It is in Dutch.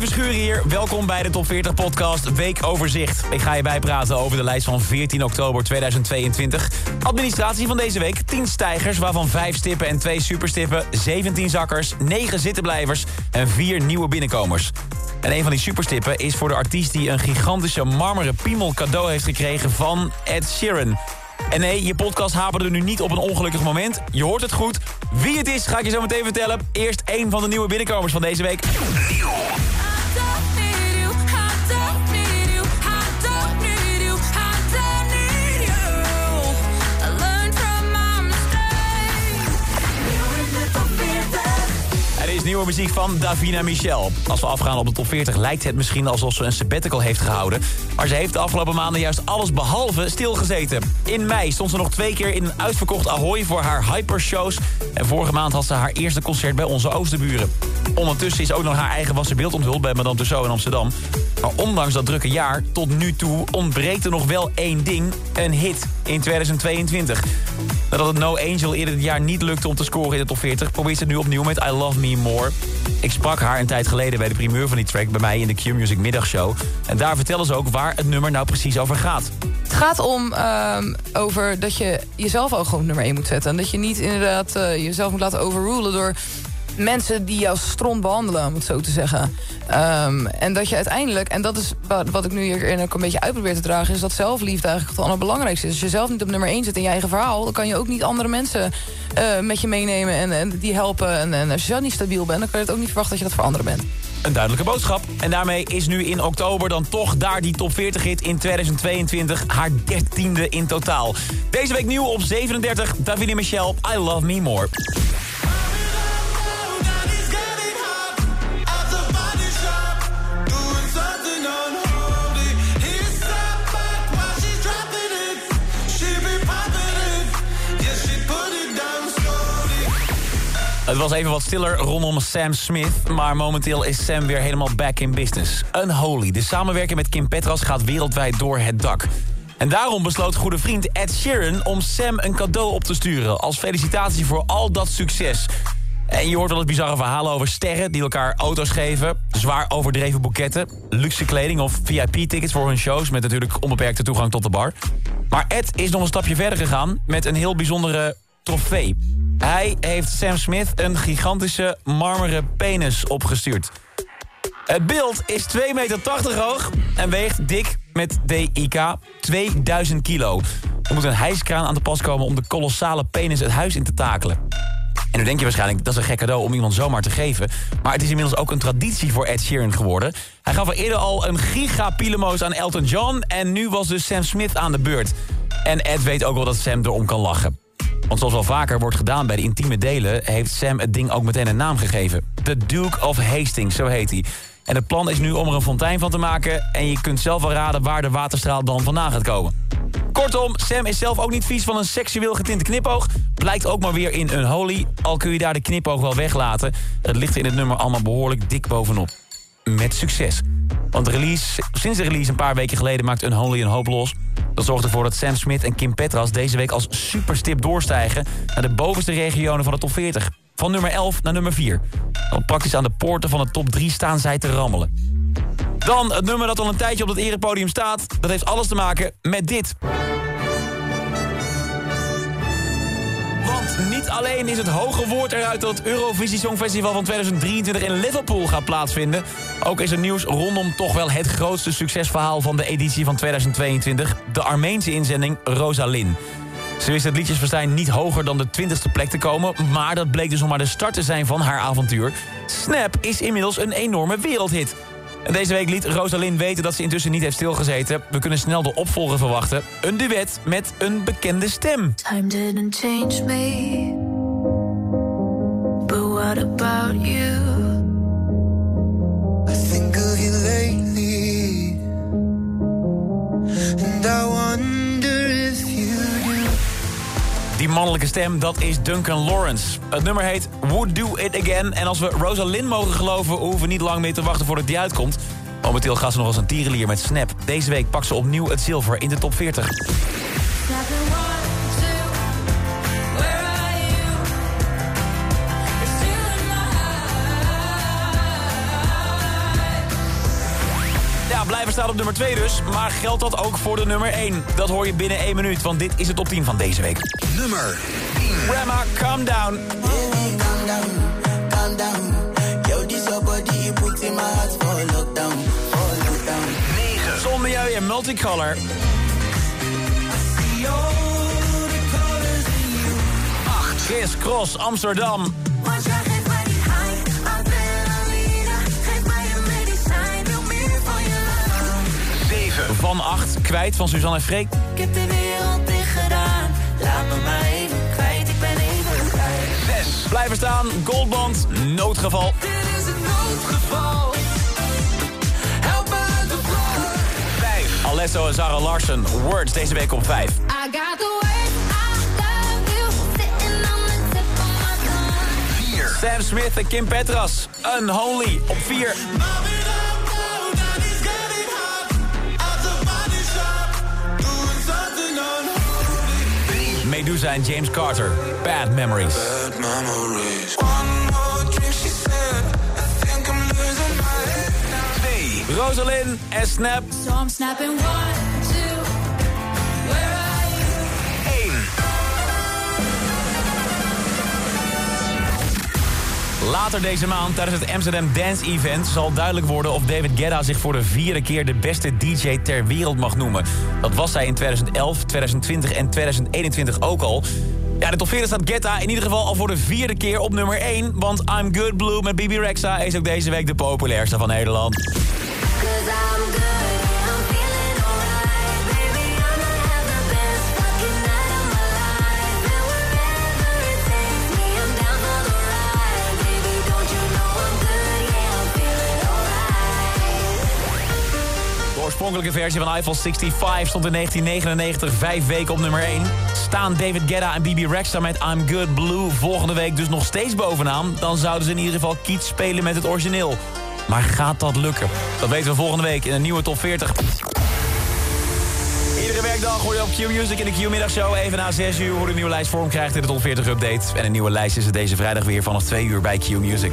Armin Verschuren hier. Welkom bij de Top 40 podcast Weekoverzicht. Ik ga je bijpraten over de lijst van 14 oktober 2022. Administratie van deze week. 10 stijgers, waarvan 5 stippen en 2 superstippen. 17 zakkers, 9 zittenblijvers en 4 nieuwe binnenkomers. En een van die superstippen is voor de artiest die een gigantische marmeren piemel cadeau heeft gekregen van Ed Sheeran. En nee, je podcast haperde nu niet op een ongelukkig moment. Je hoort het goed. Wie het is, ga ik je zo meteen vertellen. Eerst één van de nieuwe binnenkomers van deze week. Nieuwe muziek van Davina Michel. Als we afgaan op de top 40 lijkt het misschien alsof ze een sabbatical heeft gehouden. Maar ze heeft de afgelopen maanden juist alles behalve stilgezeten. In mei stond ze nog twee keer in een uitverkocht Ahoy voor haar hypershows. En vorige maand had ze haar eerste concert bij onze oosterburen. Ondertussen is ook nog haar eigen wassen beeld onthuld bij Madame Tussauds in Amsterdam. Maar ondanks dat drukke jaar, tot nu toe ontbreekt er nog wel één ding. Een hit in 2022. Nadat het No Angel eerder dit jaar niet lukte om te scoren in de top 40... probeert ze het nu opnieuw met I Love Me More. Ik sprak haar een tijd geleden bij de primeur van die track... bij mij in de Q-Music middagshow. En daar vertellen ze ook waar het nummer nou precies over gaat. Het gaat om ehm, over dat je jezelf ook gewoon nummer 1 moet zetten. En dat je niet inderdaad eh, jezelf moet laten overrulen door mensen die jou stront behandelen, om het zo te zeggen. Ehm, en dat je uiteindelijk, en dat is wat, ik nu hier een beetje uit probeer te dragen... is dat zelfliefde eigenlijk het allerbelangrijkste is. Als je zelf niet op nummer 1 zit in je eigen verhaal... dan kan je ook niet andere mensen eh, met je meenemen en, en die helpen. En, en als je zelf niet stabiel bent, dan kan je het ook niet verwachten dat je dat voor anderen bent. Een duidelijke boodschap. En daarmee is nu in oktober dan toch daar die top 40 hit in 2022. Haar dertiende in totaal. Deze week nieuw op 37, Davina Michel, I Love Me More. Het was even wat stiller rondom Sam Smith, maar momenteel is Sam weer helemaal back in business. Unholy, de samenwerking met Kim Petras gaat wereldwijd door het dak. En daarom besloot goede vriend Ed Sheeran om Sam een cadeau op te sturen... als felicitatie voor al dat succes. En je hoort wel eens bizarre verhalen over sterren die elkaar auto's geven... zwaar overdreven boeketten, luxe kleding of VIP-tickets voor hun shows... met natuurlijk onbeperkte toegang tot de bar. Maar Ed is nog een stapje verder gegaan met een heel bijzondere trofee. Hij heeft Sam Smith een gigantische marmeren penis opgestuurd. Het beeld is 2,80 meter hoog en weegt dik met DIK 2000 kilo. Er moet een hijskraan aan de pas komen om de kolossale penis het huis in te takelen. En nu denk je waarschijnlijk, dat is een gek cadeau om iemand zomaar te geven. Maar het is inmiddels ook een traditie voor Ed Sheeran geworden. Hij gaf al eerder al een giga-pilemoos aan Elton John... en nu was dus Sam Smith aan de beurt. En Ed weet ook wel dat Sam erom kan lachen. Want zoals wel vaker wordt gedaan bij de intieme delen... heeft Sam het ding ook meteen een naam gegeven. The Duke of Hastings, zo heet hij. En het plan is nu om er een fontein van te maken... en je kunt zelf wel raden waar de waterstraal dan vandaan gaat komen. Kortom, Sam is zelf ook niet vies van een seksueel getinte knipoog. Blijkt ook maar weer in Unholy, al kun je daar de knipoog wel weglaten. Het ligt in het nummer allemaal behoorlijk dik bovenop. Met succes. Want release, sinds de release een paar weken geleden maakt Unholy een hoop los. Dat zorgt ervoor dat Sam Smith en Kim Petras deze week als superstip doorstijgen... naar de bovenste regionen van de top 40. Van nummer 11 naar nummer 4. Al praktisch aan de poorten van de top 3 staan zij te rammelen. Dan het nummer dat al een tijdje op het erepodium staat. Dat heeft alles te maken met dit. Alleen is het hoge woord eruit dat het Eurovisie Songfestival van 2023 in Liverpool gaat plaatsvinden. Ook is er nieuws rondom toch wel het grootste succesverhaal van de editie van 2022. De Armeense inzending Rosalyn. Ze wist het liedjesfestijn niet hoger dan de 20ste plek te komen... maar dat bleek dus nog maar de start te zijn van haar avontuur. Snap is inmiddels een enorme wereldhit. Deze week liet Rosalind weten dat ze intussen niet heeft stilgezeten. We kunnen snel de opvolger verwachten. Een duet met een bekende stem. Time didn't change me. What about you? You. Die mannelijke stem, dat is Duncan Lawrence. Het nummer heet Would Do It Again. En als we Rosalind mogen geloven, hoeven we niet lang meer te wachten voordat die uitkomt. Momenteel gaat ze nog als een tierenlier met Snap. Deze week pakt ze opnieuw het zilver in de top 40. Staat op nummer 2 dus. Maar geldt dat ook voor de nummer 1? Dat hoor je binnen 1 minuut, want dit is het top 10 van deze week. Nummer Rema, calm down. Baby, calm down, calm down. Yo, this your body, you put in my heart for lockdown, for lockdown. 9. Zonmilieu en Multicolor. Chris Cross, Amsterdam. Van 8, kwijt van Suzanne en Freek. Ik heb de wereld dicht gedaan. Laat me maar even kwijt, ik ben even kwijt. 6. Blijven staan, Goldband, noodgeval. Dit is een noodgeval. Help me uit de vloer. 5. Alesso en Zara Larsen, Words deze week op 5. I got the. 4. Sam Smith en Kim Petras, Unholy op 4. Medusa en James Carter, Bad Memories. Bad memories. One more drink, she said. I think I'm losing my head. 2. Rosalind en Snap. So I'm snapping one, Later deze maand tijdens het Amsterdam Dance Event zal duidelijk worden of David Guetta zich voor de vierde keer de beste DJ ter wereld mag noemen. Dat was hij in 2011, 2020 en 2021 ook al. Ja, de top 40 staat Guetta in ieder geval al voor de vierde keer op nummer 1. Want I'm Good Blue met Bibi Rexa is ook deze week de populairste van Nederland. Oorspronkelijke versie van Eiffel 65 stond in 1999 vijf weken op nummer 1. Staan David Guetta en Bibi Rexa met I'm Good Blue volgende week dus nog steeds bovenaan... dan zouden ze in ieder geval kiet spelen met het origineel. Maar gaat dat lukken? Dat weten we volgende week in een nieuwe top 40. Iedere werkdag hoor je op Q-Music in de Q-middagshow. Even na 6 uur hoe de nieuwe lijst vorm krijgt in de top 40 update. En een nieuwe lijst is er deze vrijdag weer vanaf 2 uur bij Q-Music.